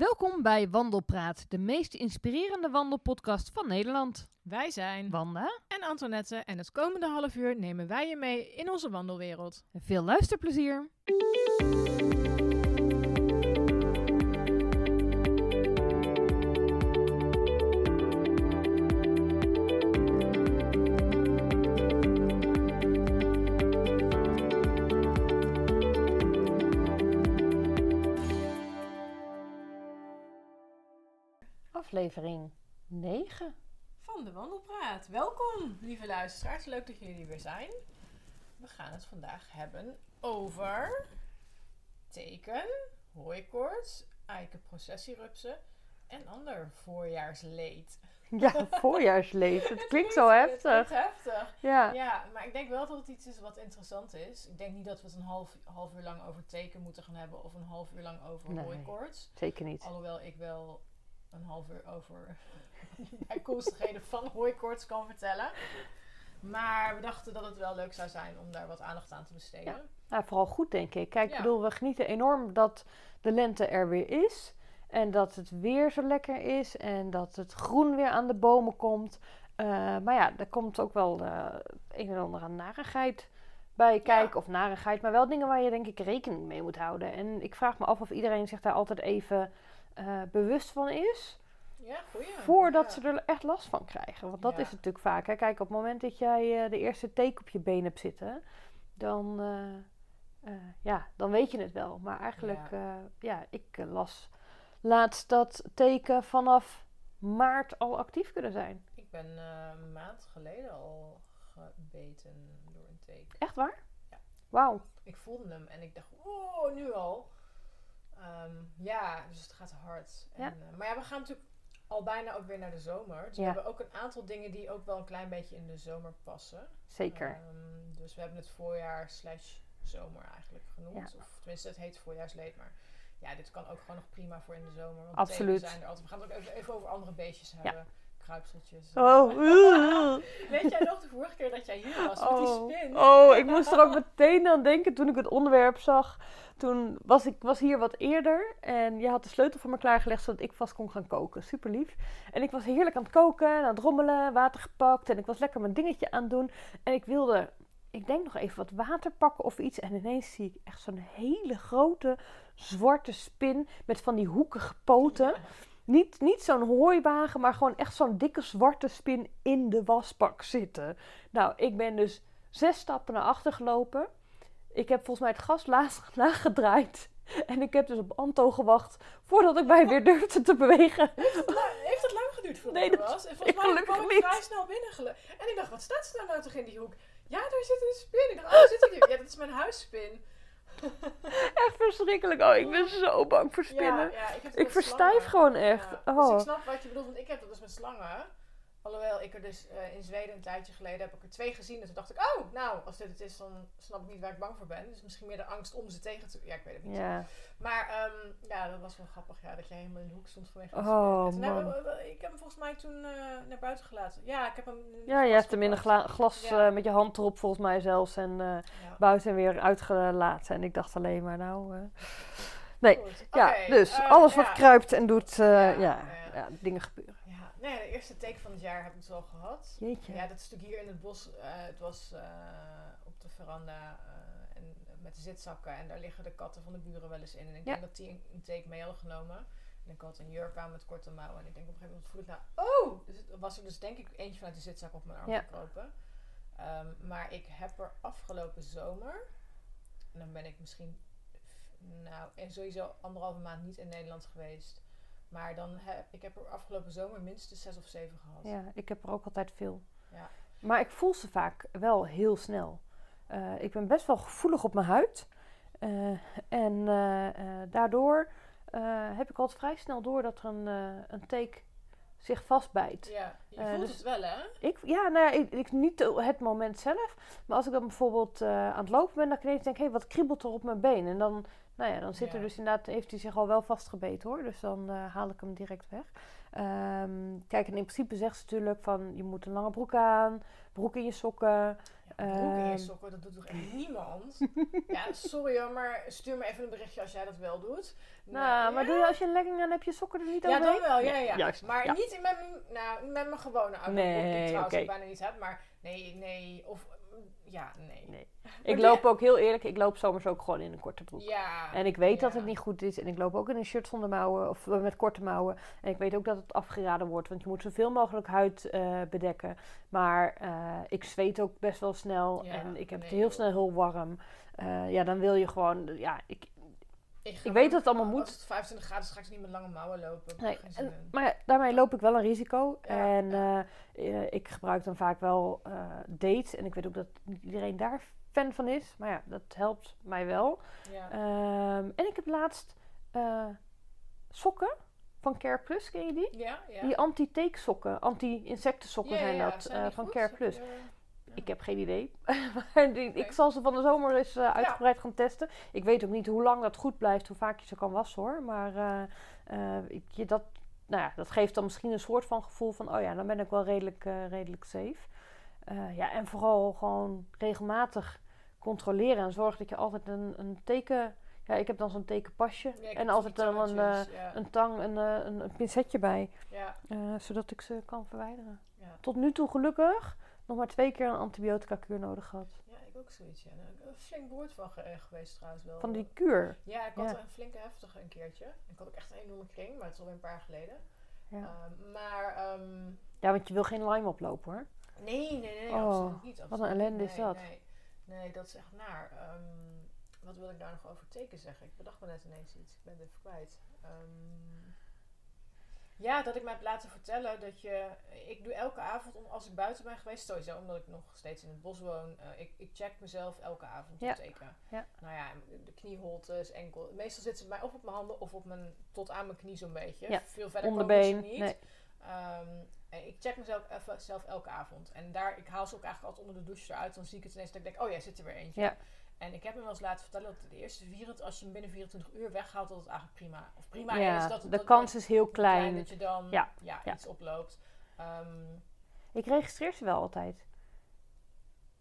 Welkom bij Wandelpraat, de meest inspirerende wandelpodcast van Nederland. Wij zijn Wanda, en Antoinette en het komende half uur nemen wij je mee in onze wandelwereld. veel luisterplezier. Aflevering 9. Van de Wandelpraat. Welkom, lieve luisteraars. Leuk dat jullie weer zijn. We gaan het vandaag hebben over teken, hooikoorts, eikenprocessierupsen en ander voorjaarsleed. Ja, voorjaarsleed. Het klinkt zo Het heftig. klinkt heftig. Ja. Ja, maar ik denk wel dat het iets is wat interessant is. Ik denk niet dat we het een half, half uur lang over teken moeten gaan hebben of een half uur lang over Nee. hooikoorts. zeker niet. Alhoewel ik wel een half uur over bijkomstigheden van hooikoorts kan vertellen. Maar we dachten dat het wel leuk zou zijn om daar wat aandacht aan te besteden. Nou, vooral goed, denk ik. Kijk, ik Ja. bedoel, we genieten enorm dat de lente er weer is. En dat het weer zo lekker is. En dat het groen weer aan de bomen komt. Eh, maar ja, er komt ook wel eh, een en ander aan narigheid bij kijken. Of narigheid, maar wel dingen waar je denk ik rekening mee moet houden. En ik vraag me af of iedereen zich daar altijd even eh, bewust van is. Ja, goeie. Voordat Ja. ze er echt last van krijgen. Want dat Ja. is natuurlijk vaak. Hè? Kijk, op het moment dat jij eh, de eerste teken op je been hebt zitten, dan, eh, ja, dan weet je het wel. Maar eigenlijk, ja, ja ik las laatst dat teken vanaf maart al actief kunnen zijn. Ik ben een maand geleden al gebeten door een teken. Echt waar? Ja. Wauw. Ik voelde hem en ik dacht, oh, nu al. Ehm, ja, dus het gaat hard. En, Ja. eh, maar ja, we gaan natuurlijk al bijna ook weer naar de zomer. Dus Ja. we hebben ook een aantal dingen die ook wel een klein beetje in de zomer passen. Zeker. Ehm, dus we hebben het voorjaar slash zomer eigenlijk genoemd. Of tenminste, het heet voorjaarsleed, maar ja, dit kan ook gewoon nog prima voor in de zomer. Want Absoluut. Zijn er altijd. We gaan het ook even, even over andere beestjes hebben. Kruipseltjes. Oh, Weet jij nog de vorige keer dat jij hier was met die Oh, spin? oh, ik moest er ook meteen aan denken toen ik het onderwerp zag. Toen was ik was hier wat eerder en je had de sleutel voor me klaargelegd zodat ik vast kon gaan koken. Super lief. En ik was heerlijk aan het koken, aan het rommelen, water gepakt en ik was lekker mijn dingetje aan het doen. En ik wilde, ik denk nog even wat water pakken of iets. En ineens zie ik echt zo'n hele grote zwarte spin met van die hoekige poten. Ja. Niet, niet zo'n hooiwagen, maar gewoon echt zo'n dikke zwarte spin in de wasbak zitten. Nou, ik ben dus zes stappen naar achter gelopen. Ik heb volgens mij het gas laag, laag gedraaid. En ik heb dus op Anto gewacht voordat ik mij weer durfde te bewegen. Nou, heeft het lang geduurd voordat Nee, ik dat was? En ik volgens mij gelukkig kwam ik vrij snel binnen. En ik dacht, wat staat ze daar nou toch in die hoek? Ja, daar zit een spin. Ik dacht, oh, zit die? Ja, dat is mijn huisspin. Echt verschrikkelijk. Oh, ik ben zo bang voor spinnen. Ja, ja, ik verstijf slangen. gewoon echt. Ja. Oh. Dus ik snap wat je bedoelt, want ik heb dat dus met slangen. Alhoewel ik er dus eh, in Zweden een tijdje geleden heb ik er twee gezien. En toen dacht ik, oh, nou, als dit het is, dan snap ik niet waar ik bang voor ben. Dus misschien meer de angst om ze tegen te... Ja, ik weet het niet. Ja. Maar ehm, ja, dat was wel grappig, ja, dat jij helemaal in de hoek stond vanwege Oh, spin. En toen man. hebben we- we- ik heb hem volgens mij toen eh, naar buiten gelaten. Ja, ik heb hem... ja, je hebt hem in een gla- glas Ja. eh, met je hand erop volgens mij zelfs. En Ja. buiten weer uitgelaten. En ik dacht alleen maar nou... Nee, Goed, ja, dus eh, alles wat kruipt en doet, Ja, ja, ja, ja. dingen gebeuren. Nee, de eerste teken van het jaar heb ik dus al gehad. Jeetje. Ja, dat is natuurlijk hier in het bos. eh, het was eh, op de veranda eh, en, met de zitzakken. En daar liggen de katten van de buren wel eens in. En ik Ja. denk dat die een, teken mee hadden genomen. En ik had een jurk aan met korte mouwen. En ik denk op een gegeven moment voel ik nou... Oh! Dus het was er dus denk ik eentje vanuit de zitzak op mijn arm Ja. gekropen. Ehm, maar ik heb er afgelopen zomer... En dan ben ik misschien... Nou, en sowieso anderhalve maand niet in Nederland geweest. Maar dan heb ik heb er afgelopen zomer minstens zes of zeven gehad. Ja, ik heb er ook altijd veel. Ja. Maar ik voel ze vaak wel heel snel. Eh, ik ben best wel gevoelig op mijn huid. Eh, en eh, daardoor heb ik altijd vrij snel door dat er een, een teek zich vastbijt. Ja, je voelt dus- het wel, hè? Ik, ja, nou ja, ik, ik, niet het moment zelf. Maar als ik dan bijvoorbeeld aan het lopen ben, dan kan ik ineens denk hé, wat kriebelt er op mijn been? En dan, nou ja, dan zit er Ja. dus inderdaad, heeft hij zich al wel vastgebeten hoor. Dus dan eh, haal ik hem direct weg. Ehm, kijk, en in principe zegt ze natuurlijk van je moet een lange broek aan, broek in je sokken. Ja, broek in je Ehm. sokken, dat doet toch echt niemand? ja, sorry hoor, maar stuur me even een berichtje als jij dat wel doet. Nou, maar doe je als je een legging aan hebt, je sokken er niet Ja, overheen? dan wel, ja, ja. Juist, maar ja. niet met mijn, nou, met mijn gewone auto, Nee, die ik trouwens ook bijna niet heb. Maar nee, nee, of ja, nee. Ik loop ook heel eerlijk, ik loop zomers ook gewoon in een korte broek. Ja. En ik weet dat het niet goed is. En ik loop ook in een shirt zonder mouwen of eh, met korte mouwen. En ik weet ook dat het afgeraden wordt. Want je moet zoveel mogelijk huid eh, bedekken. Maar eh, ik zweet ook best wel snel. Ja, en ik heb het heel joh. snel heel warm. Ja, dan wil je gewoon... Ja, ik, Ik, weet dat het allemaal Als moet. het 25 graden is, ga ik niet met lange mouwen lopen. Nee, en- maar ja, daarmee loop ik wel een risico. Ja, en ja. eh, eh, ik gebruik dan vaak wel eh dates. En ik weet ook dat niet iedereen daar fan van is. Maar ja, dat helpt mij wel. Ehm, en ik heb laatst sokken van Care Plus, ken je die? ja, ja. Die Ja, ja, zijn ja. dat, Zijn die van goed? Care Plus. Ik heb geen idee. maar die- ik zal ze van de zomer eens eh, uitgebreid gaan testen. Ik weet ook niet hoe lang dat goed blijft, hoe vaak je ze kan wassen hoor. Maar eh, eh, ik, je dat, nou ja, dat geeft dan misschien een soort van gevoel van, oh ja, dan ben ik wel redelijk, redelijk safe. Ja, en vooral gewoon regelmatig controleren en zorgen dat je altijd een, een teken... Ja, ik heb dan zo'n tekenpasje. Ja, en altijd dan een, ja. een tang, een, eh, een, een pincetje bij. ja, zodat ik ze kan verwijderen. Tot nu toe gelukkig nog maar twee keer een antibiotica kuur nodig gehad. ja, ik ook zoiets. Ja. Ik een flink woord van ge- eh, geweest trouwens wel. Van die kuur. Ja, ik had Ja. een flinke heftige een keertje. Ik had ook echt een enorme kring, maar het is alweer een paar jaar geleden. Ja. Ehm, maar ehm, ja, want je wil geen Lyme oplopen hoor. nee, nee, nee, Oh, absoluut niet. wat een ellende is dat. Nee, nee, dat is echt naar. Ehm, wat wil ik daar nog over teken zeggen? Ik bedacht me net ineens iets. Ik ben het even kwijt. Ja, dat ik mij heb laten vertellen dat je... Ik doe elke avond, om, als ik buiten ben geweest, sowieso omdat ik nog steeds in het bos woon, eh, ik, ik check mezelf elke avond Ja. op teken. Ja. Nou ja, de knieholtes, enkel. Meestal zitten ze bij mij of op mijn handen of op mijn, tot aan mijn knie zo'n beetje. Ja, Veel verder komen Onderbeen. ze niet. Nee. Ehm, ik check mezelf even, zelf elke avond. En daar, ik haal ze ook eigenlijk altijd onder de douche eruit. Dan zie ik het ineens dat ik denk, oh ja, zit er weer eentje. Ja. En ik heb me wel eens laten vertellen dat de eerste 24, als je hem binnen 24 uur weghaalt, dat het eigenlijk prima, of prima is. Dat het, de dat- kans is heel klein klein. dat je dan Ja, ja, ja. iets oploopt. Ehm, Ik registreer ze wel altijd.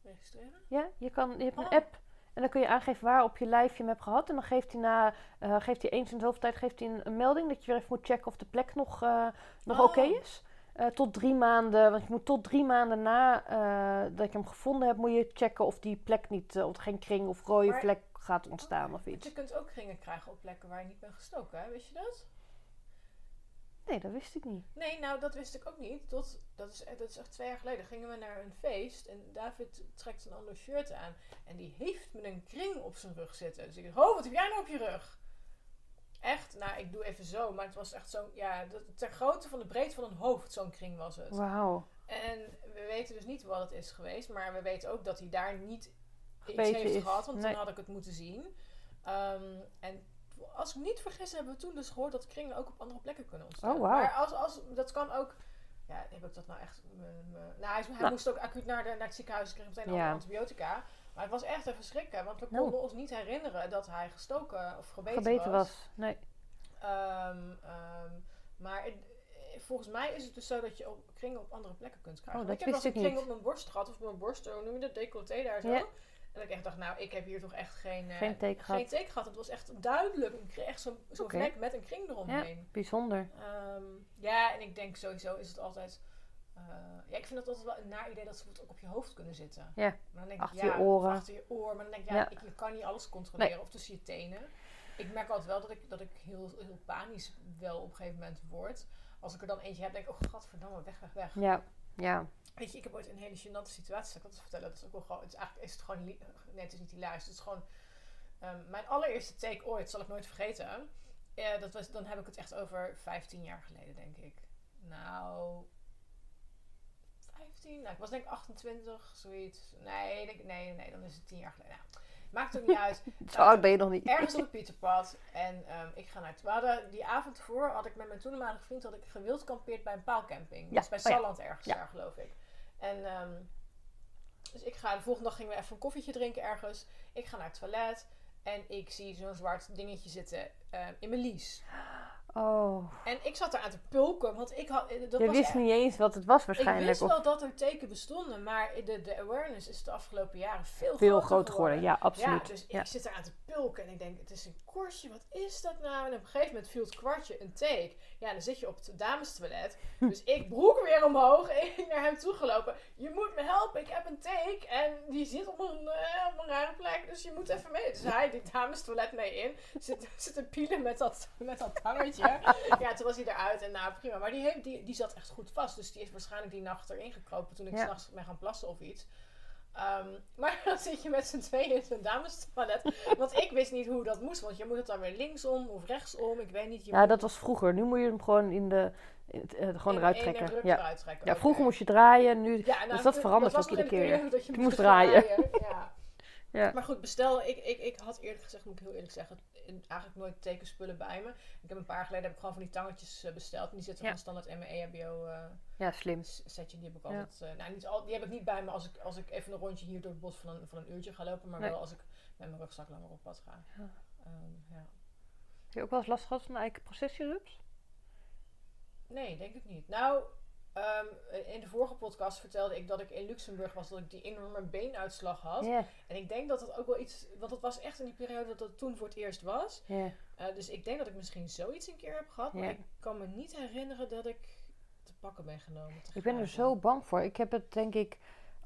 registreren? Ja, je, kan, je hebt een Oh. app en dan kun je aangeven waar op je lijf je hem hebt gehad. En dan geeft hij, na, eh, geeft hij eens in de zoveel tijd geeft hij een, een melding dat je weer even moet checken of de plek nog, eh, nog Oh. oké is. Eh, tot drie maanden, want je moet tot drie maanden na eh, dat je hem gevonden hebt, moet je checken of die plek niet, eh, of geen kring of rode Maar- vlek gaat ontstaan of iets. je kunt ook ringen krijgen op plekken waar je niet bent gestoken, hè? Wist je dat? Nee, dat wist ik niet. Nee, nou dat wist ik ook niet. Tot, dat, is, dat is echt twee jaar geleden. Gingen we naar een feest en David trekt een ander shirt aan. En die heeft met een kring op zijn rug zitten. Dus ik dacht, oh, wat heb jij nou op je rug? Echt, nou ik doe even zo, maar het was echt zo'n, ja, de- ter grootte van de breedte van een hoofd, zo'n kring was het. Wauw. En we weten dus niet wat het is geweest, maar we weten ook dat hij daar niet iets heeft is. gehad, want Nee. dan had ik het moeten zien. Ehm, en als ik me niet vergis, hebben we toen dus gehoord dat kringen ook op andere plekken kunnen ontstaan. Oh, wauw. Maar als, als, dat kan ook. Ja, heb ik dat nou echt. nou, hij, is- hij Nou. moest ook acuut naar, de, naar het ziekenhuis, kreeg meteen Ja. antibiotica. Maar het was echt even schrikken, want we Nou. konden ons niet herinneren dat hij gestoken of gebeten, Gebeten was. was. Nee. Ehm, ehm, maar volgens mij is het dus zo dat je op, kringen op andere plekken kunt krijgen. Oh, dat ik heb wist wel eens een kring niet. op mijn borst gehad, of op mijn borst, hoe noem je dat, decolleté daar zo. Ja. En dat ik echt dacht, nou, ik heb hier toch echt geen, eh, Geen teken geen gehad. teken gehad. Het was echt duidelijk, echt zo'n Oké. vlek met een kring eromheen. Bijzonder. Ehm, ja, en ik denk sowieso is het altijd... eh, ja, ik vind het altijd wel een naar idee dat ze het ook op je hoofd kunnen zitten. Ja, Maar dan denk achter ik, je ja, oren. of achter je oor. Maar dan denk ik, ja, Ja. Ik, je kan niet alles controleren. Of tussen je tenen. Ik merk altijd wel dat ik, dat ik heel, heel panisch wel op een gegeven moment word. Als ik er dan eentje heb, denk ik, oh godverdamme, weg, weg, weg. Ja, ja. Weet je, ik heb ooit een hele gênante situatie, ik dat eens vertellen? Dat is ook wel gewoon, het is eigenlijk is het gewoon, nee het is niet hilarisch, het is gewoon, ehm, mijn allereerste take ooit, zal ik nooit vergeten. Eh, dat was, dan heb ik het echt over 15 jaar geleden, denk ik. Nou, 15? Nou, ik was denk ik 28, zoiets. Nee, denk, nee, nee, dan is het 10 jaar geleden. Nou, maakt ook niet uit. Zo oud ben je nog niet. Ergens op het Pieterpad. En ehm, ik ga naar het. We hadden die avond ervoor had ik met mijn toenmalige vriend had ik gewild kampeerd bij een paalcamping. Ja, Dat is bij oh ja. Salland ergens Ja. daar, geloof ik. En ehm, dus ik ga de volgende dag gingen we even een koffietje drinken ergens. Ik ga naar het toilet. En ik zie zo'n zwart dingetje zitten eh, in mijn lies. Oh. En ik zat er aan te pulken, want ik had... eh, Dat Je was wist echt- niet eens wat het was Ik waarschijnlijk. wist of wel dat er teken bestonden, maar de, de awareness is de afgelopen jaren veel, veel groter geworden. Ja, Ja, absoluut. dus Ja. ik zit eraan te pulken en ik denk, het is een korstje, wat is dat nou? En op een gegeven moment viel het kwartje een take. Ja, dan zit je op het damestoilet. Dus ik broek weer omhoog en ik naar hem toe gelopen. Je moet me helpen, ik heb een take en die zit op een, eh, op een rare plek, dus je moet even mee. Dus hij die damestoilet mee in, zit, zit te pielen met dat, met dat hangetje. Ja, toen was hij eruit en nou prima. Maar die, heeft, die, die zat echt goed vast, dus die is waarschijnlijk die nacht erin gekropen toen ik Ja. s'nachts ben gaan plassen of iets. Ehm, maar dan zit je met z'n tweeën in zo'n damestoilet. Want ik wist niet hoe dat moest. Want je moet het dan weer linksom of rechtsom. Ik weet niet. Je ja, moet dat was vroeger. Nu moet je hem gewoon in de. in het, eh, gewoon in- eruit trekken. Ja. eruit trekken. ja, vroeger moest je draaien. Nu. Ja, nou, dus dat verandert was ook iedere keer. je, Je moest moest draaien. Ja. Ja. Maar goed, bestel. Ik, ik, ik had eerlijk gezegd, moet ik heel eerlijk zeggen, eigenlijk nooit tekenspullen bij me. Ik heb een paar jaar geleden heb ik gewoon van die tangetjes eh, besteld. En die zitten Ja. van standaard in mijn E EHBO eh, ja, slim. setje. Die heb ik Ja. altijd. eh, nou, niet al, die heb ik niet bij me als ik, als ik even een rondje hier door het bos van een, van een uurtje ga lopen. Maar Nee. wel als ik met mijn rugzak langer op pad ga. Ja. Ehm, ja. Heb je ook wel eens last gehad van de eikenprocessierups? Nee, denk ik niet. Nou, ehm, in de vorige podcast vertelde ik dat ik in Luxemburg was, dat ik die enorme beenuitslag had. En ik denk dat het ook wel iets, want het was echt in die periode dat het toen voor het eerst was. Eh, dus ik denk dat ik misschien zoiets een keer heb gehad, maar ik kan me niet herinneren dat ik te pakken ben genomen. Ik ben er zo bang voor. Ik heb het denk ik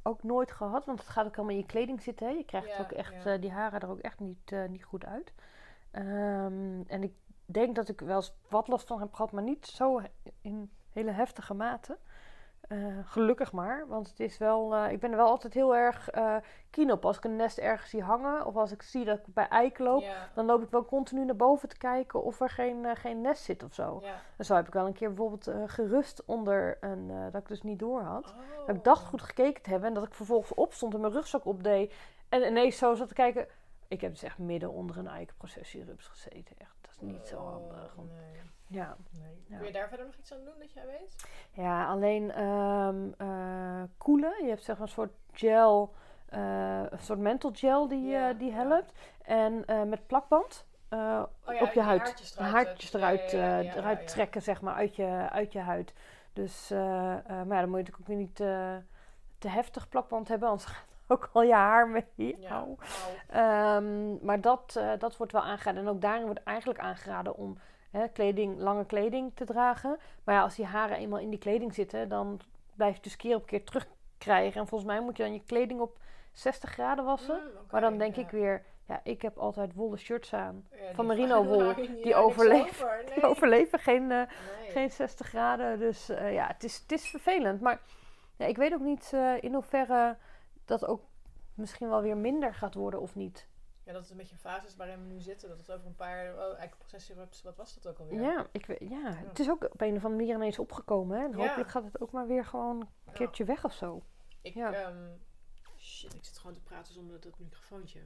ook nooit gehad, want het gaat ook allemaal in je kleding zitten. Hè? Je krijgt ook echt, eh, die haren er ook echt niet, eh, niet goed uit. Ehm, en ik denk dat ik wel eens wat last van heb gehad, maar niet zo in hele heftige mate. Eh, gelukkig maar, want het is wel, eh, ik ben er wel altijd heel erg eh keen op. Als ik een nest ergens zie hangen, of als ik zie dat ik bij eik loop, dan loop ik wel continu naar boven te kijken of er geen, geen nest zit of zo. ja. En zo heb ik wel een keer bijvoorbeeld gerust onder een, dat ik dus niet door had. Oh. Dat ik dacht goed gekeken te hebben en dat ik vervolgens opstond en mijn rugzak opdeed. En ineens zo zat te kijken. Ik heb dus echt midden onder een eikenprocessierups gezeten. Echt, dat is niet zo Oh, handig. Nee, Ja. nee. Ja. Kun je daar verder nog iets aan doen dat jij weet? ja, alleen ehm eh, koelen. Je hebt zeg maar een soort gel, eh, een soort menthol gel die, Ja, eh, die helpt. En met plakband. Oh ja, op je die huid. haartjes eruit, haartjes eruit, trekken, zeg maar, uit je, uit je huid. Dus, maar dan moet je natuurlijk ook weer niet te heftig plakband hebben, anders gaat ook al je haar mee. Ja. Ehm, maar dat, dat wordt wel aangeraden. En ook daarin wordt eigenlijk aangeraden om hè, kleding, lange kleding te dragen. Maar ja, als die haren eenmaal in die kleding zitten, dan blijf je het dus keer op keer terugkrijgen. En volgens mij moet je dan je kleding op 60 graden wassen. Mm, Maar dan denk ja. ik weer, ja, ik heb altijd wollen shirts aan. Ja, van merino wol, niet- die overleven. over, Nee. Die overleven geen, eh, Nee. geen 60 graden. Dus eh, ja, het is, het is vervelend. Maar ja, ik weet ook niet eh, in hoeverre dat ook misschien wel weer minder gaat worden of niet. Ja, dat het een beetje een fase is waarin we nu zitten. Dat het over een paar... Oh, eigenlijk processierups, wat was dat ook alweer? Ja, ik, ja, het is ook op een of andere manier ineens opgekomen. Hè? En Ja. hopelijk gaat het ook maar weer gewoon een Ja. keertje weg of zo. Ik, Ja. ehm, shit, ik zit gewoon te praten zonder dat microfoontje.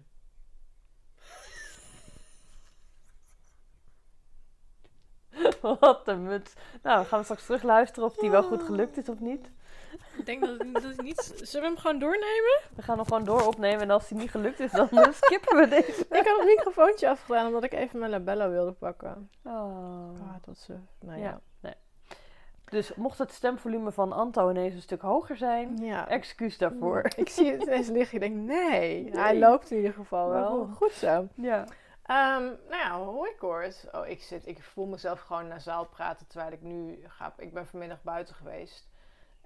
Wat een muts. Nou, dan gaan we straks terug luisteren of die wel goed gelukt is of niet. Ik denk dat, dat het niet... Zullen we hem gewoon doornemen? We gaan hem gewoon door opnemen en als die niet gelukt is, dan eh, skippen we deze. Ik had het microfoontje afgedaan omdat ik even mijn labello wilde pakken. Oh. Ah, dat ze... Nou Ja. ja. nee. Dus mocht het stemvolume van Anto ineens een stuk hoger zijn, Ja. excuus daarvoor. Ik zie het eens liggen. Ik denk, nee. Nee. Hij loopt in ieder geval wel. Goed zo. Ja. Ehm, nou ja, hooikoorts. Oh, ik, zit, ik voel mezelf gewoon nasaal praten terwijl ik nu ga. Ik ben vanmiddag buiten geweest.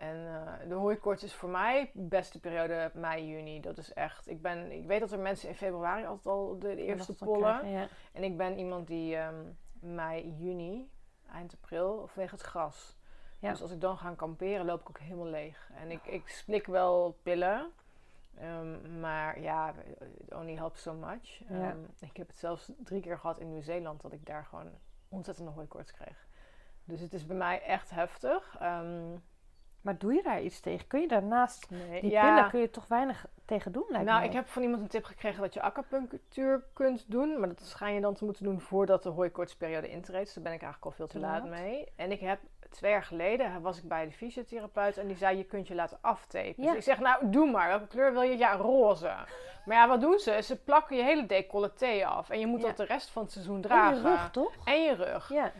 En eh, de hooikoorts is voor mij de beste periode mei, juni. Dat is echt. Ik, ben, ik weet dat er mensen in februari altijd al de, de eerste pollen. krijgen, Ja. En ik ben iemand die ehm, mei, juni, eind april, vanwege het gras. Ja. Dus als ik dan ga kamperen, loop ik ook helemaal leeg. En ik, ik slik wel pillen. ehm, maar ja, it only helps so much. Ja. Ehm, ik heb het zelfs drie keer gehad in Nieuw-Zeeland dat ik daar gewoon ontzettende hooikoorts kreeg. Dus het is bij mij echt heftig. Maar doe je daar iets tegen? Kun je daarnaast Nee. die ja. pillen kun je toch weinig tegen doen, lijkt Nou, mij. ik heb van iemand een tip gekregen dat je acupunctuur kunt doen. Maar dat schijn je dan te moeten doen voordat de hooikoortsperiode intreedt. Dus daar ben ik eigenlijk al veel te Te laat laat. mee. En ik heb twee jaar geleden was ik bij de fysiotherapeut en die zei je kunt je laten aftapen. Ja. Dus ik zeg nou doe maar. Welke kleur wil je? Ja, roze. Maar ja, wat doen ze? Ze plakken je hele decolleté af. En je moet Ja. dat de rest van het seizoen En dragen. je rug, toch? En je rug. Ja.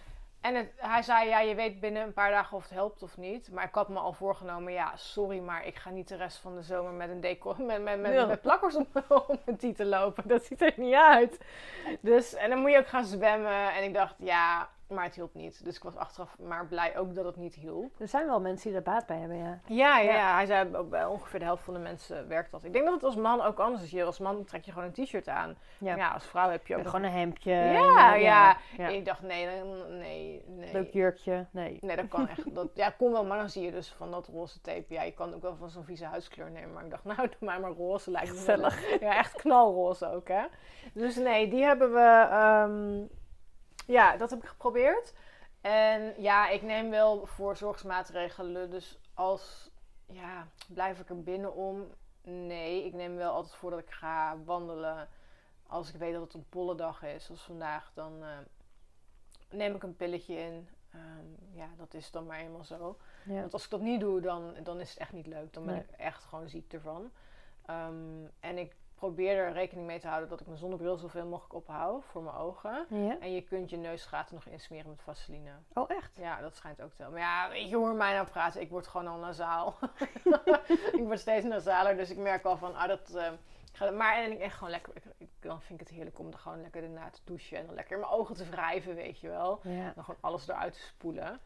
En het- hij zei, ja, je weet binnen een paar dagen of het helpt of niet. Maar ik had me al voorgenomen, ja, sorry, maar ik ga niet de rest van de zomer met een decor, met, met, met, plakkers op, op mijn tieten lopen. Dat ziet er niet uit. Dus, en dan moet je ook gaan zwemmen. En ik dacht, ja, maar het hielp niet. Dus ik was achteraf maar blij ook dat het niet hielp. Er zijn wel mensen die er baat bij hebben, ja. Ja, ja, Ja. hij zei ook bij ongeveer de helft van de mensen werkt dat. Ik denk dat het als man ook anders is. Je- Als man trek je gewoon een t-shirt aan. Ja. Ja, als vrouw heb je ook Gewoon een hemdje. Ja, ja. ja. Ik dacht, nee, nee, nee. Leuk jurkje. Nee. Nee, dat kan echt. Dat, ja, kon wel, maar dan zie je dus van dat roze tape. Ja, je kan ook wel van zo'n vieze huiskleur nemen. Maar ik dacht, nou, doe mij maar roze. Lijkt me. Ja, echt knalroze ook, hè. Dus nee, die hebben we... ehm, ja, dat heb ik geprobeerd. En ja, ik neem wel voorzorgsmaatregelen. Dus als... Ja, blijf ik er binnen om? Nee, ik neem wel altijd voor dat ik ga wandelen. Als ik weet dat het een pollendag is, zoals vandaag, dan eh, neem ik een pilletje in. Ehm, ja, dat is dan maar eenmaal zo. Ja. Want als ik dat niet doe, dan, dan is het echt niet leuk. Dan ben Nee. ik echt gewoon ziek ervan. Ehm, en ik probeer er rekening mee te houden dat ik mijn zonnebril zoveel mogelijk ophoud voor mijn ogen. ja. En je kunt je neusgaten nog insmeren met vaseline. Oh, echt? Ja, dat schijnt ook te helpen. Maar ja, weet je, hoor mij nou praten. Ik word gewoon al nasaal. ik word steeds nasaler, dus ik merk al van, ah, dat... gaat- maar en ik echt gewoon lekker, ik, dan vind ik het heerlijk om er gewoon lekker daarna te douchen en dan lekker mijn ogen te wrijven, weet je wel. Ja. Dan gewoon alles eruit te spoelen.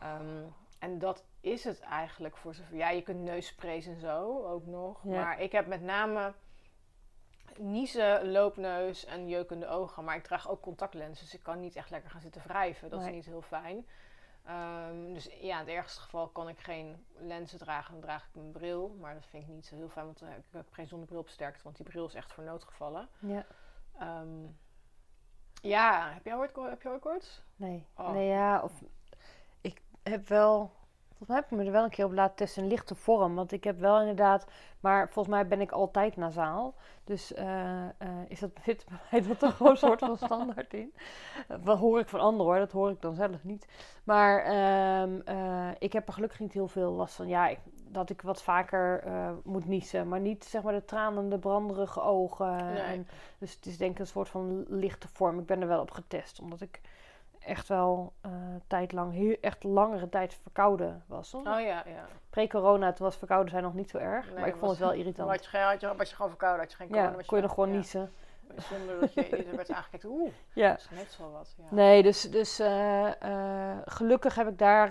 Ehm, en dat is het eigenlijk voor zover. Ja, je kunt neussprays en zo ook nog. Ja. Maar ik heb met name niezen, loopneus en jeukende ogen. Maar ik draag ook contactlenzen, dus ik kan niet echt lekker gaan zitten wrijven. Dat Nee. is niet heel fijn. Ehm, dus ja, in het ergste geval kan ik geen lenzen dragen. Dan draag ik mijn bril. Maar dat vind ik niet zo heel fijn, want dan heb ik heb geen zonnebril op sterkte. Want die bril is echt voor noodgevallen. ja. Ehm, ja, heb jij ooit, heb je ooit koorts? Nee. Oh. Nee, ja. Of, ik heb wel... Volgens mij heb ik me er wel een keer op laten testen. Een lichte vorm. Want ik heb wel inderdaad... Maar volgens mij ben ik altijd nasaal. Dus eh, eh, is dat, zit bij mij dat toch gewoon een soort van standaard in. Eh, Wat hoor ik van anderen hoor. Dat hoor ik dan zelf niet. Maar ehm, eh, ik heb er gelukkig niet heel veel last van. Ja, ik, dat ik wat vaker eh, moet niezen. Maar niet zeg maar de tranende, branderige ogen. Nee. En, dus het is denk ik een soort van lichte vorm. Ik ben er wel op getest. Omdat ik echt wel eh tijd lang, heel, echt langere tijd verkouden was. Oh ja, ja. Pre-corona, toen was verkouden zijn nog niet zo erg. Nee, maar ik vond het wel irritant. had je, had je, was je gewoon verkouden, had je geen corona. Ja, kon je nog gewoon ja. niezen. Zonder dat je er werd aangekeken. Oeh, Ja. dat is net zo wat. Ja. Nee, dus, dus eh, eh, gelukkig heb ik daar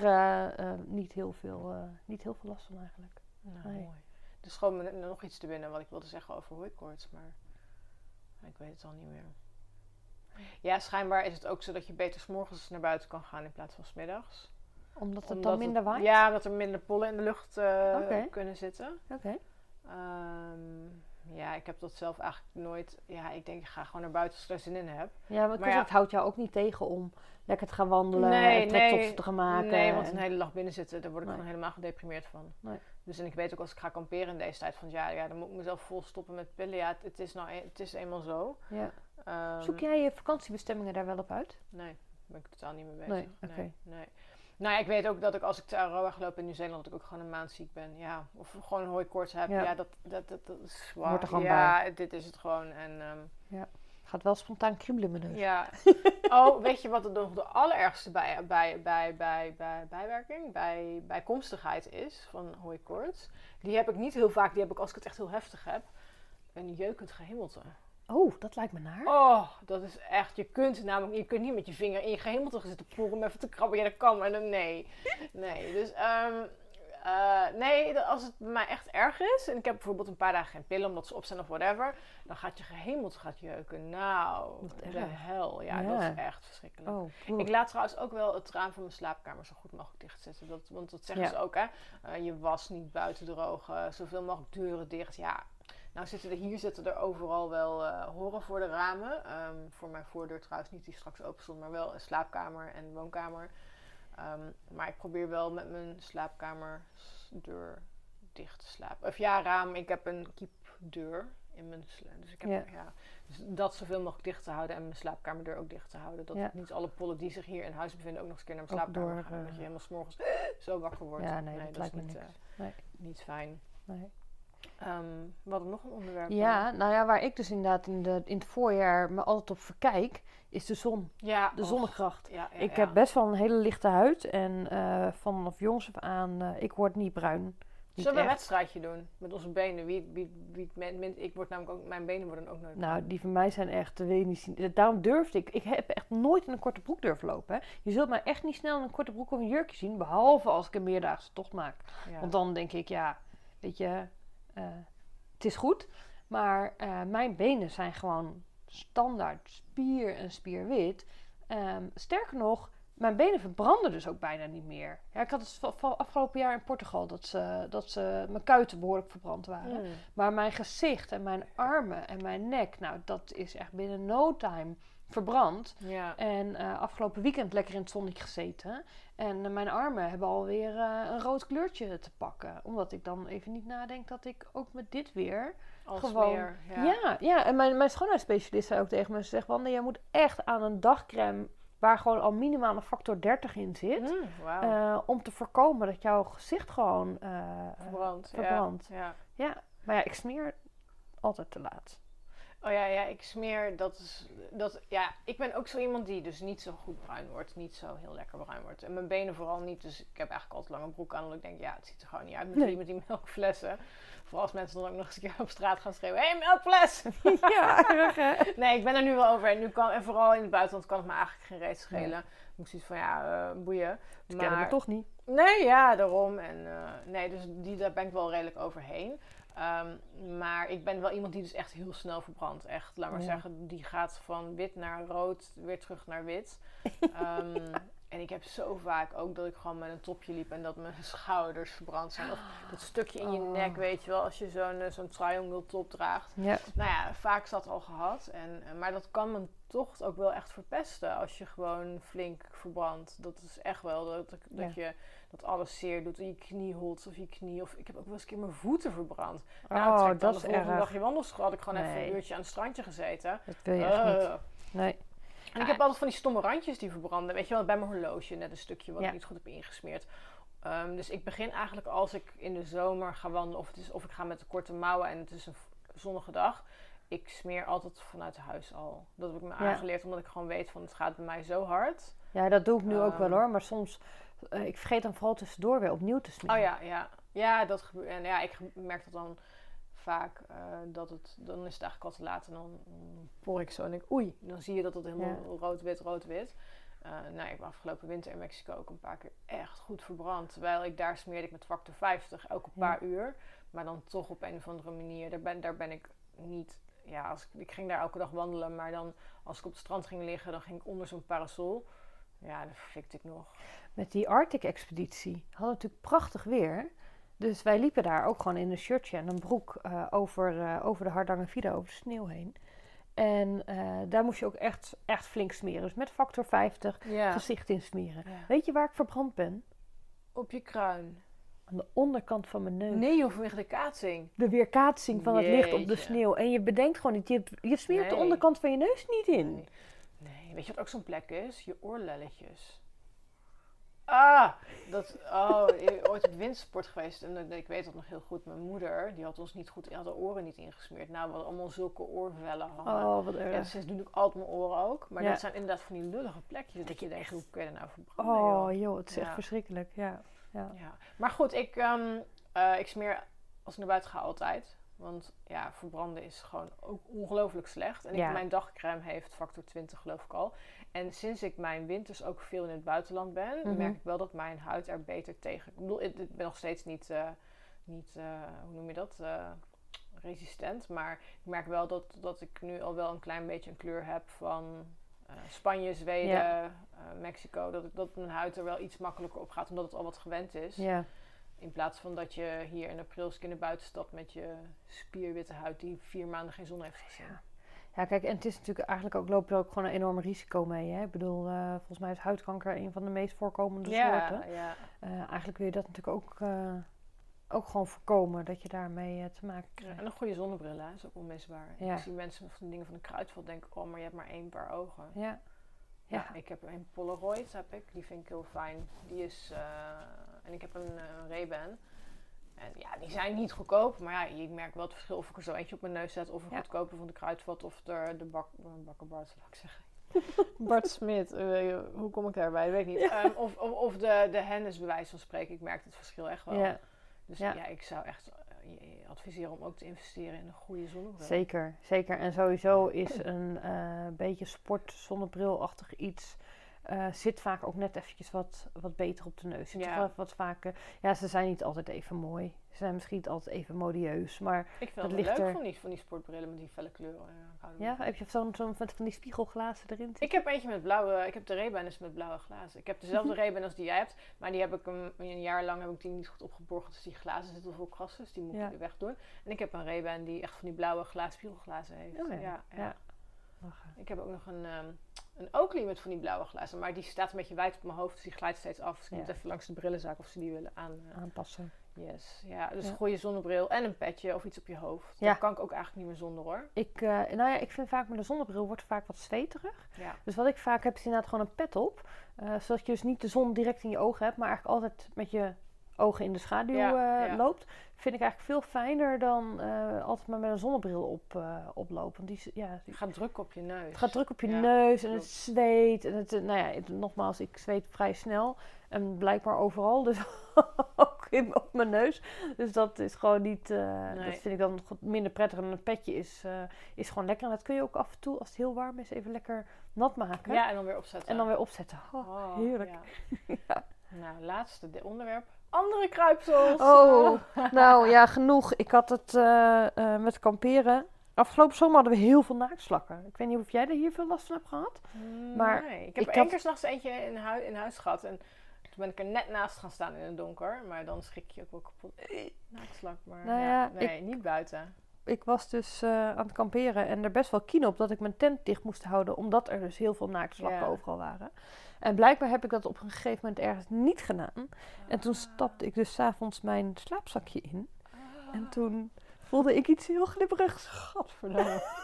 niet, heel veel, niet heel veel last van eigenlijk. Nou, Nee. mooi. Dus gewoon nog iets te binnen wat ik wilde zeggen over hooikoorts, maar ik weet het al niet meer. Ja, schijnbaar is het ook zo dat je beter 's morgens naar buiten kan gaan in plaats van 's middags. Omdat het Omdat dan minder waait? Ja, omdat er minder pollen in de lucht eh, kunnen zitten. Oké. Ehm, ja, ik heb dat zelf eigenlijk nooit. Ja, ik denk, ik ga gewoon naar buiten als ik er zin in heb. Ja, ja. het houdt jou ook niet tegen om lekker te gaan wandelen Nee, en trektops nee, te gaan maken. Nee, want en- een hele dag binnen zitten, daar word ik Nee. gewoon helemaal gedeprimeerd van. Nee. Dus en ik weet ook als ik ga kamperen in deze tijd van het jaar, ja, dan moet ik mezelf vol stoppen met pillen. Ja, het, het is nou, een- het is eenmaal zo. ja. Ehm, Zoek jij je vakantiebestemmingen daar wel op uit? Nee, daar ben ik totaal niet mee bezig. Nee, nee. Nou, ja, ik weet ook dat ik als ik te Aroa gelopen in Nieuw-Zeeland, dat ik ook gewoon een maand ziek ben. Ja, of gewoon een hooikoorts heb. Ja. Ja, dat, dat, dat, dat is Hoort er waar. gewoon Ja, dit is het gewoon. En ehm, Gaat wel spontaan kriebelen mijn neus. ja. Oh, weet je wat er nog de allerergste bij, bij, bij, bij, bij, bijwerking, bij bijkomstigheid is van hooikoorts? Die heb ik niet heel vaak, die heb ik als ik het echt heel heftig heb. Een jeukend gehemelte. Oh, dat lijkt me naar. Oh, dat is echt. Je kunt namelijk, je kunt niet met je vinger in je gehemelte gaan zitten poeren om even te krabben. Ja, dat kan, maar dan nee. Nee, dus ehm, eh, nee, als het bij mij echt erg is en ik heb bijvoorbeeld een paar dagen geen pillen omdat ze op zijn of whatever, dan gaat je gehemelte gaat jeuken. Nou, de hel. Ja, Ja. dat is echt verschrikkelijk. Oh, Ik laat trouwens ook wel het raam van mijn slaapkamer zo goed mogelijk dichtzetten. Dat, want dat zeggen Ja. ze ook, hè. Eh, je was niet buiten drogen, zoveel mogelijk deuren dicht. Ja, nou zitten er hier zitten er overal wel eh, horen voor de ramen. Ehm, voor mijn voordeur trouwens niet die straks open stond, maar wel een slaapkamer en woonkamer. Ehm, maar ik probeer wel met mijn slaapkamerdeur dicht te slapen. Of ja, raam. Ik heb een kiepdeur in mijn Dus ik heb Ja. ja. Dus dat zoveel mogelijk dicht te houden en mijn slaapkamerdeur ook dicht te houden. Dat Ja. niet alle pollen die zich hier in huis bevinden ook nog eens een keer naar mijn Ook slaapkamer door, gaan. dat je helemaal s'morgens zo wakker wordt. Ja, nee, dat lijkt me is niet, eh, Nee. niet fijn. Nee. Ehm, we hadden nog een onderwerp. Ja, nou ja, waar ik dus inderdaad in, de, in het voorjaar me altijd op verkijk, is de zon. ja De och, zonnekracht. Ja, ja, ik ja. heb best wel een hele lichte huid en eh, vanaf jongs af aan, eh, ik word niet bruin. Niet Zullen we een wedstrijdje doen met onze benen? Wie, wie, wie ik word namelijk ook, mijn benen worden ook nooit. Nou, die van mij zijn echt, wil je niet zien. Daarom durfde ik, ik heb echt nooit in een korte broek durven lopen. Hè. Je zult mij echt niet snel in een korte broek of een jurkje zien, behalve als ik een meerdaagse tocht maak. Want dan denk ik, ja, weet je, eh, het is goed. Maar eh, mijn benen zijn gewoon standaard spier en spierwit. Ehm, sterker nog, mijn benen verbranden dus ook bijna niet meer. Ja, ik had het afgelopen jaar in Portugal dat, ze, dat ze, mijn kuiten behoorlijk verbrand waren. Mm. Maar mijn gezicht en mijn armen en mijn nek, nou, dat is echt binnen no time verbrand. Ja. En eh, afgelopen weekend lekker in het zonnetje gezeten. En eh, mijn armen hebben alweer eh een rood kleurtje te pakken. Omdat ik dan even niet nadenk dat ik ook met dit weer... Als gewoon- meer. Ja. Ja, ja, en mijn, mijn schoonheidsspecialist zei ook tegen me... Ze zegt, Wanda, jij moet echt aan een dagcreme... waar gewoon al minimaal een factor 30 in zit... Mm, om te voorkomen dat jouw gezicht gewoon eh, eh, Verbrand. verbrandt. Ja. ja. Ja, maar ja, ik smeer altijd te laat. Oh ja, ja, ik smeer. Dat is. Dat, ja, ik ben ook zo iemand die dus niet zo goed bruin wordt. Niet zo heel lekker bruin wordt. En mijn benen vooral niet. Dus ik heb eigenlijk altijd lange broek aan. Omdat ik denk, ja, het ziet er gewoon niet uit met, Nee. die, met die melkflessen. Vooral als mensen dan ook nog eens een keer op straat gaan schreeuwen: Hé, hey, melkfles! ja, erg? Nee, ik ben er nu wel over. En, nu kan, en vooral in het buitenland kan het me eigenlijk geen reet schelen. Nee. Ik moest iets van, ja, eh, boeien. Ze kennen me toch niet. Nee, ja, daarom. En, eh, nee, dus die, daar ben ik wel redelijk overheen. Ehm, maar ik ben wel iemand die dus echt heel snel verbrandt. Echt, laat maar Ja. zeggen, die gaat van wit naar rood, weer terug naar wit. Ehm, en ik heb zo vaak ook dat ik gewoon met een topje liep en dat mijn schouders verbrand zijn. Of dat stukje in je Oh. nek, weet je wel, als je zo'n eh, zo'n triangle top draagt. Ja. Nou ja, vaak is dat al gehad. En, eh, maar dat kan mijn tocht ook wel echt verpesten als je gewoon flink verbrandt. Dat is echt wel dat, dat, dat je dat alles zeer doet. In je knieholt of je knie. Of ik heb ook wel eens een keer mijn voeten verbrand. nou, oh, dan dat de is volgende erg. dag je wandelschool. Had ik gewoon even een uurtje aan het strandje gezeten. Dat wil je echt niet. Eh. Nee. En ik heb altijd van die stomme randjes die verbranden. Weet je wel, bij mijn horloge net een stukje wat Ja. ik niet goed heb ingesmeerd. Ehm, dus ik begin eigenlijk als ik in de zomer ga wandelen of, het is, of ik ga met de korte mouwen en het is een zonnige dag. Ik smeer altijd vanuit huis al. Dat heb ik me Ja. aangeleerd omdat ik gewoon weet van het gaat bij mij zo hard. Ja, dat doe ik nu ook wel Ehm. hoor. Maar soms, eh, ik vergeet dan vooral tussendoor weer opnieuw te smeren. Oh ja, ja. Ja, dat gebeurt. En ja, ik merk dat dan vaak eh, dat het, dan is het eigenlijk al te laat en dan, por ik zo en denk oei, dan zie je dat het helemaal rood-wit, rood-wit. Eh nou, ik ben afgelopen winter in Mexico ook een paar keer echt goed verbrand. Terwijl ik daar smeerde ik met factor 50 elke Ja. paar uur. Maar dan toch op een of andere manier, daar ben, daar ben ik niet... Ja, als ik, ik ging daar elke dag wandelen, maar dan als ik op het strand ging liggen, dan ging ik onder zo'n parasol. Ja, dan fikte ik nog. Met die Arctic-expeditie hadden we natuurlijk prachtig weer. Dus wij liepen daar ook gewoon in een shirtje en een broek eh, over, eh, over de Hardangervidda, over de sneeuw heen. En eh, daar moest je ook echt, echt flink smeren. Dus met factor 50 Ja. gezicht insmeren. Ja. Weet je waar ik verbrand ben? Op je kruin. Aan de onderkant van mijn neus. Nee, joh, vanwege de kaatsing. De weerkaatsing van het licht op de sneeuw. En je bedenkt gewoon niet, je, je smeert de onderkant van je neus niet in. Nee. nee, weet je wat ook zo'n plek is? Je oorlelletjes. Ah, dat, oh, ik ben ooit op windsport geweest en ik weet dat nog heel goed. Mijn moeder, die had ons niet goed, had de oren niet ingesmeerd. Nou, we hadden allemaal zulke oorvellen hangen. Oh, wat Ja, erg. sinds doe ik altijd mijn oren ook. Maar Ja. dat zijn inderdaad van die lullige plekjes. Dat je denkt, hoe kun je er nou verbranden, Oh joh? het is echt verschrikkelijk. Ja. Ja. Ja. Maar goed, ik, ehm, eh, ik smeer als ik naar buiten ga altijd. Want ja, verbranden is gewoon ook ongelooflijk slecht. En ik, mijn dagcreme heeft factor 20 geloof ik al. En sinds ik mijn winters ook veel in het buitenland ben, Mhm. merk ik wel dat mijn huid er beter tegen... Ik bedoel, ik, ik ben nog steeds niet, eh, niet eh, hoe noem je dat, eh, resistent. Maar ik merk wel dat, dat ik nu al wel een klein beetje een kleur heb van Spanje, Zweden, Ja. Mexico. Dat, dat mijn huid er wel iets makkelijker op gaat, omdat het al wat gewend is. ja. In plaats van dat je hier in april in de buitenstad met je spierwitte huid die vier maanden geen zon heeft gezien. Ja. Ja, kijk, en het is natuurlijk eigenlijk ook, loop je ook gewoon een enorm risico mee. Hè? Ik bedoel, eh, volgens mij is huidkanker een van de meest voorkomende soorten. ja. Eh, eigenlijk wil je dat natuurlijk ook, eh, ook gewoon voorkomen, dat je daarmee te maken Ja, krijgt. en een goede zonnebril hè, is ook onmisbaar. Ja. Ik zie mensen van dingen van de kruidvat denken, oh, maar je hebt maar één paar ogen. Ja, Ja, ja. ik heb een Polaroid, heb ik. Die vind ik heel fijn. Die is, en ik heb een, een Ray-Ban. En ja, die zijn niet goedkoop, maar ja, je merkt wel het verschil of ik er zo eentje op mijn neus zet, of een Ja. goedkope van de kruidvat, of de, de bak, zou ik zeggen. Bart Smit, eh, hoe kom ik daarbij? Weet ik niet. Ja. Ehm, of, of, of de, de Hennis, bij wijze van spreken. Ik merk het verschil echt wel. ja, Dus Ja. ja, ik zou echt eh, adviseren om ook te investeren in een goede zonnebril. zeker, zeker. En sowieso is een eh, beetje sport zonnebrilachtig iets... eh, zit vaak ook net eventjes wat, wat beter op de neus. Zit Ja. wat, vaker. Ja, ze zijn niet altijd even mooi. Ze zijn misschien niet altijd even modieus. Maar Ik vind het leuk er- van die, van die sportbrillen met die felle kleuren. Ja, er ja, heb je zo'n van die spiegelglazen erin? zitten? Ik heb eentje met blauwe, ik heb de Ray-Ban is met blauwe glazen. Ik heb dezelfde. Ray-Ban als die jij hebt, maar die heb ik een, een jaar lang heb ik die niet goed opgeborgen. Dus die glazen zitten vol krassen, dus die moet Ja. ik weer wegdoen. En ik heb een Ray-Ban die echt van die blauwe glaas spiegelglazen heeft. Oh ja, ja. Ik heb ook nog een, ehm een Oakley met van die blauwe glazen, maar die staat een beetje wijd op mijn hoofd, dus die glijdt steeds af. Dus ik Ja. moet even langs de brillenzaak of ze die willen aan. eh, Aanpassen. yes, ja, dus Ja. een goede zonnebril en een petje of iets op je hoofd. Ja. Dat kan ik ook eigenlijk niet meer zonder hoor. Ik, eh, nou ja, ik vind vaak met een zonnebril wordt vaak wat zweterig. Ja. Dus wat ik vaak heb is inderdaad gewoon een pet op. eh, zodat je dus niet de zon direct in je ogen hebt, maar eigenlijk altijd met je ogen in de schaduw Ja, eh, ja. loopt. Vind ik eigenlijk veel fijner dan eh, altijd maar met een zonnebril op, eh, oplopen. Die, ja, die- Het gaat druk op je neus. het gaat druk op je neus en het zweet. En het, nou ja, het- nogmaals, ik zweet vrij snel. En blijkbaar overal, dus ook in, op mijn neus. Dus dat is gewoon niet, Nee. dat vind ik dan minder prettig. En een petje is, is gewoon lekker. En dat kun je ook af en toe, als het heel warm is, even lekker nat maken. Ja, en dan weer opzetten. En dan weer opzetten. Oh, Oh, heerlijk. ja. Nou, laatste de onderwerp. Andere kruipsels. Oh, nou ja, genoeg. Ik had het eh, eh, met kamperen. Afgelopen zomer hadden we heel veel naaktslakken. Ik weet niet of jij er hier veel last van hebt gehad. maar nee, ik heb ik één had- keer s'nachts eentje in, hui- in huis gehad. En toen ben ik er net naast gaan staan in het donker. Maar dan schrik je ook wel kapot. Naaktslak, maar Nou ja, ja, nee, niet buiten. Ik was dus eh, aan het kamperen en er best wel keen op dat ik mijn tent dicht moest houden. Omdat er dus heel veel naaktslakken Ja. overal waren. En blijkbaar heb ik dat op een gegeven moment ergens niet gedaan. En toen stapte ik dus s'avonds mijn slaapzakje in. En toen voelde ik iets heel glibberigs. Gadverdamme.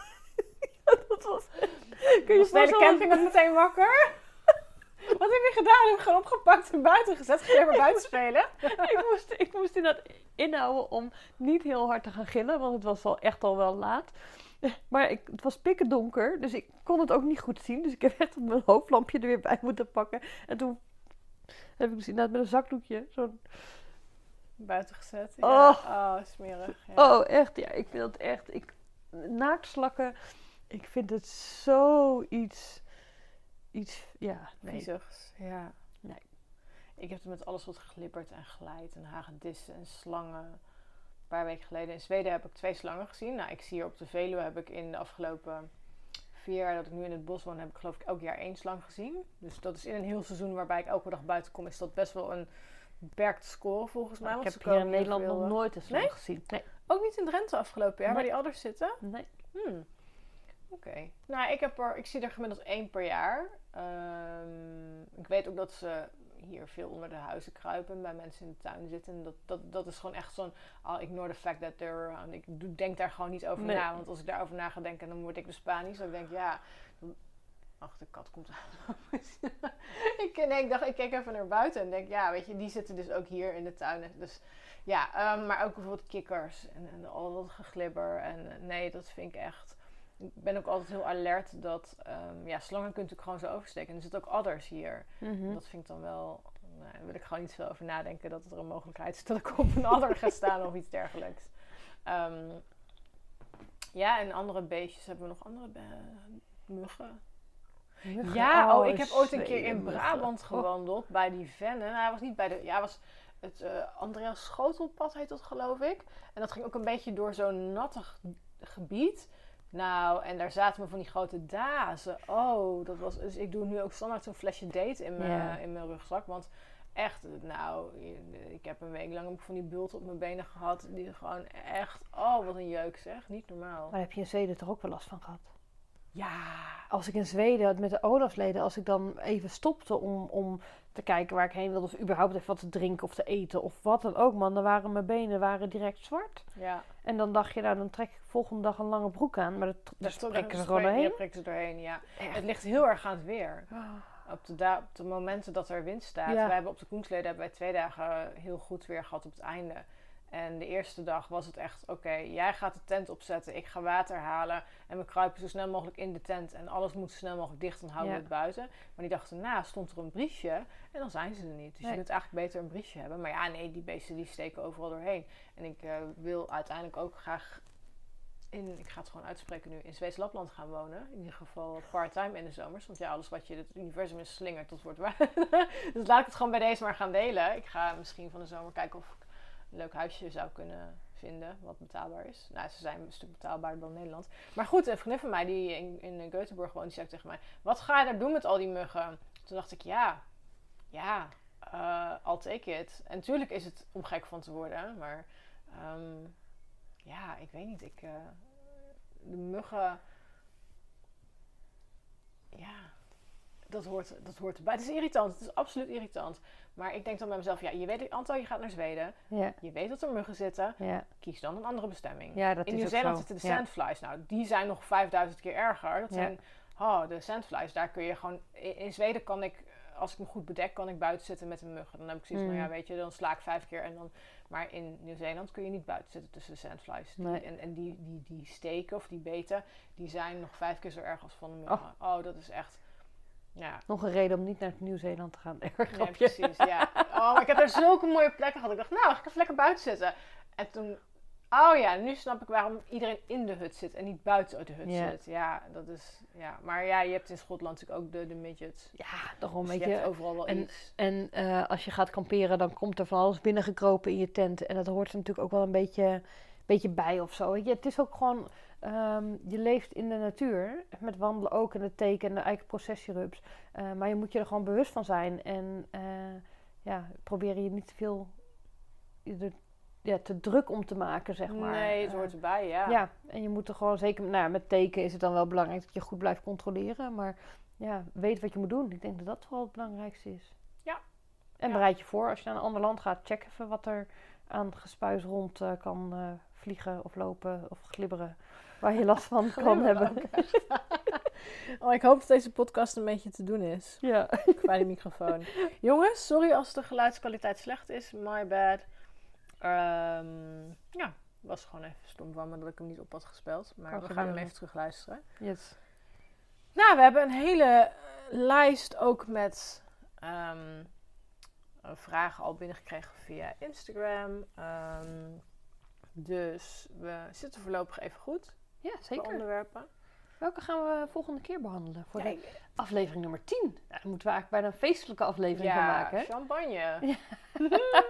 Ja, dat was... Kun je Was de camping ook meteen wakker? Wat heb je gedaan? Heb je gewoon opgepakt en buiten gezet? Ga je maar buiten spelen? ik, moest, ik moest inderdaad inhouden om niet heel hard te gaan gillen, want het was al echt al wel laat. Maar ik, het was pikken donker, dus ik kon het ook niet goed zien. Dus ik heb echt mijn hoofdlampje er weer bij moeten pakken. En toen heb ik dus inderdaad met een zakdoekje zo'n... Buiten gezet. Oh. Ja. Oh, smerig. Ja. Oh, echt, ja, ik vind het echt... Ik, naaktslakken, ik vind het zoiets... Iets, ja, nee. Viezigs. Ja. Nee. Ik heb het met alles wat glibbert en glijdt en hagedissen en slangen. Een paar weken geleden in Zweden heb ik twee slangen gezien. Nou, ik zie hier op de Veluwe heb ik in de afgelopen vier jaar dat ik nu in het bos woon, heb ik geloof ik elk jaar één slang gezien. Dus dat is in een heel seizoen waarbij ik elke dag buiten kom, is dat best wel een beperkte score volgens mij. ik want heb hier in Nederland veel, nog eh, nooit een slang Nee? gezien. Nee, Ook niet in Drenthe afgelopen jaar, waar die ouders zitten. nee. Hmm. Oké. Nou, ik, heb er, ik zie er gemiddeld één per jaar. Ehm, ik weet ook dat ze hier veel onder de huizen kruipen, bij mensen in de tuin zitten. En dat, dat, dat is gewoon echt zo'n, I'll ignore the fact that they're around. Ik denk daar gewoon niet over Nee. na, want als ik daarover na ga denken, dan word ik dus panisch. Dan denk ik, ja... Ach, de kat komt aan. ik, nee, ik dacht, ik kijk even naar buiten en denk, ja, weet je, die zitten dus ook hier in de tuin. Dus ja, ehm, maar ook bijvoorbeeld kikkers en, en al dat geglibber. En nee, dat vind ik echt. Ik ben ook altijd heel alert dat ehm, ja, slangen kun je natuurlijk gewoon zo oversteken. En er zitten ook adders hier. Mhm. Dat vind ik dan wel. Nou, daar wil ik gewoon niet veel over nadenken dat er een mogelijkheid is dat ik op een adder ga staan of iets dergelijks. Ehm, ja, en andere beestjes hebben we nog andere muggen. Muggen. Ja, oh, ik heb ooit een keer in. Brabant Oh. gewandeld bij die vennen. Nou, hij was niet bij de. Ja, hij was het eh Andreas Schotelpad heet dat, geloof ik. En dat ging ook een beetje door zo'n nattig gebied. Nou, en daar zaten me van die grote dazen. Oh, dat was. Dus ik doe nu ook standaard zo'n flesje date in mijn, Ja. in mijn rugzak. Want echt, nou, ik heb een week lang ook van die bulten op mijn benen gehad. Die gewoon echt. Oh, wat een jeuk zeg. Niet normaal. Maar heb je in Zweden toch ook wel last van gehad? Ja, als ik in Zweden met de Olafsleden, als ik dan even stopte om, om te kijken waar ik heen wilde, of überhaupt even wat te drinken of te eten of wat dan ook, man, dan waren mijn benen waren direct zwart. Ja. En dan dacht je, nou, dan trek ik volgende dag een lange broek aan, maar dat, Daar stond trekken ze gewoon Ja, doorheen. ja. Echt. Het ligt heel erg aan het weer. Ah. Op de, da- op de momenten dat er wind staat. Ja. Wij hebben op de Koensleden hebben wij twee dagen heel goed weer gehad op het einde. En de eerste dag was het echt, oké, jij gaat de tent opzetten, ik ga water halen. En we kruipen zo snel mogelijk in de tent. En alles moet zo snel mogelijk dicht, dan houden Ja. we het buiten. Maar die dag daarna stond er een briesje en dan zijn ze er niet. Dus Nee. je kunt eigenlijk beter een briesje hebben. Maar ja, nee, die beesten die steken overal doorheen. En ik eh, wil uiteindelijk ook graag in, ik ga het gewoon uitspreken nu, in Zweeds Lapland gaan wonen. In ieder geval part-time in de zomers. Want ja, alles wat je het universum is slingert, dat wordt waar. dus laat ik het gewoon bij deze maar gaan delen. Ik ga misschien van de zomer kijken of ik leuk huisje zou kunnen vinden, wat betaalbaar is. Nou, ze zijn een stuk betaalbaarder dan Nederland. Maar goed, een vriendin van mij die in, in Göteborg woont, die zei tegen mij... Wat ga je daar doen met al die muggen? Toen dacht ik, ja, ja, eh I'll take it. En natuurlijk is het om gek van te worden, maar... ehm, ja, ik weet niet. Ik, eh, de muggen. Ja, dat hoort, dat hoort erbij. Het is irritant. Het is absoluut irritant. Maar ik denk dan bij mezelf: ja, je weet, Anto, je gaat naar Zweden. Ja, Je weet dat er muggen zitten. ja. Kies dan een andere bestemming. ja, dat In Nieuw-Zeeland zitten de sandflies. Nou, die zijn nog 5000 keer erger. Dat zijn, oh, de sandflies. Daar kun je gewoon. In, in Zweden kan ik, als ik me goed bedek, kan ik buiten zitten met een mug. Dan heb ik zoiets van, Mm. ja, weet je, dan sla ik vijf keer en dan. Maar in Nieuw-Zeeland kun je niet buiten zitten tussen de sandflies. Die- Nee. En, en die, die, die steken of die beten, die zijn nog vijf keer zo erg als van de muggen. Oh, dat is echt. Ja, Nog een reden om niet naar Nieuw-Zeeland te gaan. Nee, grapje. precies, ja. Oh, ik heb daar zulke mooie plekken gehad. Ik dacht, nou, ga ik even lekker buiten zitten. En toen, oh ja, nu snap ik waarom iedereen in de hut zit en niet buiten de hut Ja. zit. Ja, dat is, ja. Maar ja, je hebt in Schotland natuurlijk ook de, de midgets. Ja, daarom Dus weet je hebt je. overal wel en- iets. En eh, als je gaat kamperen, dan komt er van alles binnengekropen in je tent. En dat hoort er natuurlijk ook wel een beetje, beetje bij of zo. Weet je, het is ook gewoon, ehm, je leeft in de natuur. Met wandelen ook en de teken en de eikenprocessierups. Eh maar je moet je er gewoon bewust van zijn. En eh, ja, probeer je niet te veel ja, te druk om te maken, zeg maar. Nee, het Eh, hoort erbij, ja. ja, en je moet er gewoon zeker, nou, ja, met teken is het dan wel belangrijk dat je goed blijft controleren. Maar ja, weet wat je moet doen. Ik denk dat dat vooral het belangrijkste is. Ja. En Ja. bereid je voor, als je naar een ander land gaat, check even wat er aan gespuis rond kan vliegen of lopen of glibberen. Waar je last van kan hebben. oh, ik hoop dat deze podcast een beetje te doen is. Ja. Bij de microfoon. Jongens, sorry als de geluidskwaliteit slecht is. My bad. Ehm, ja, was gewoon even stom van me dat ik hem niet op had gespeeld. Maar Kan we gaan hem even terug luisteren. Yes. Nou, we hebben een hele lijst ook met ehm, eh, vragen al binnengekregen via Instagram. Ehm, dus we zitten voorlopig even goed Ja, zeker. onderwerpen. Welke gaan we volgende keer behandelen? Voor Ja, de aflevering nummer 10. Nou, dan moeten we eigenlijk bijna een feestelijke aflevering van maken. hè? champagne. Ja.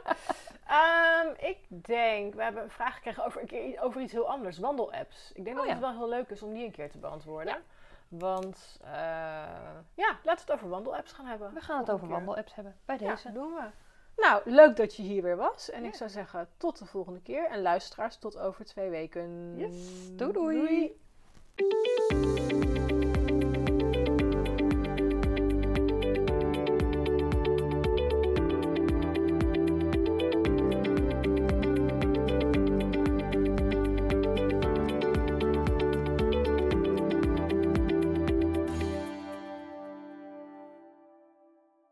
Ehm, ik denk, we hebben een vraag gekregen over, over iets heel anders, wandelapps. Ik denk Oh, dat het wel heel leuk is om die een keer te beantwoorden. Want, eh, ja, laten we het over wandelapps gaan hebben. We gaan het over wandelapps hebben. Bij deze. doen we. Nou, leuk dat je hier weer was. En Ja. ik zou zeggen, tot de volgende keer. En luisteraars, tot over twee weken. Yes. Doei, doei. doei.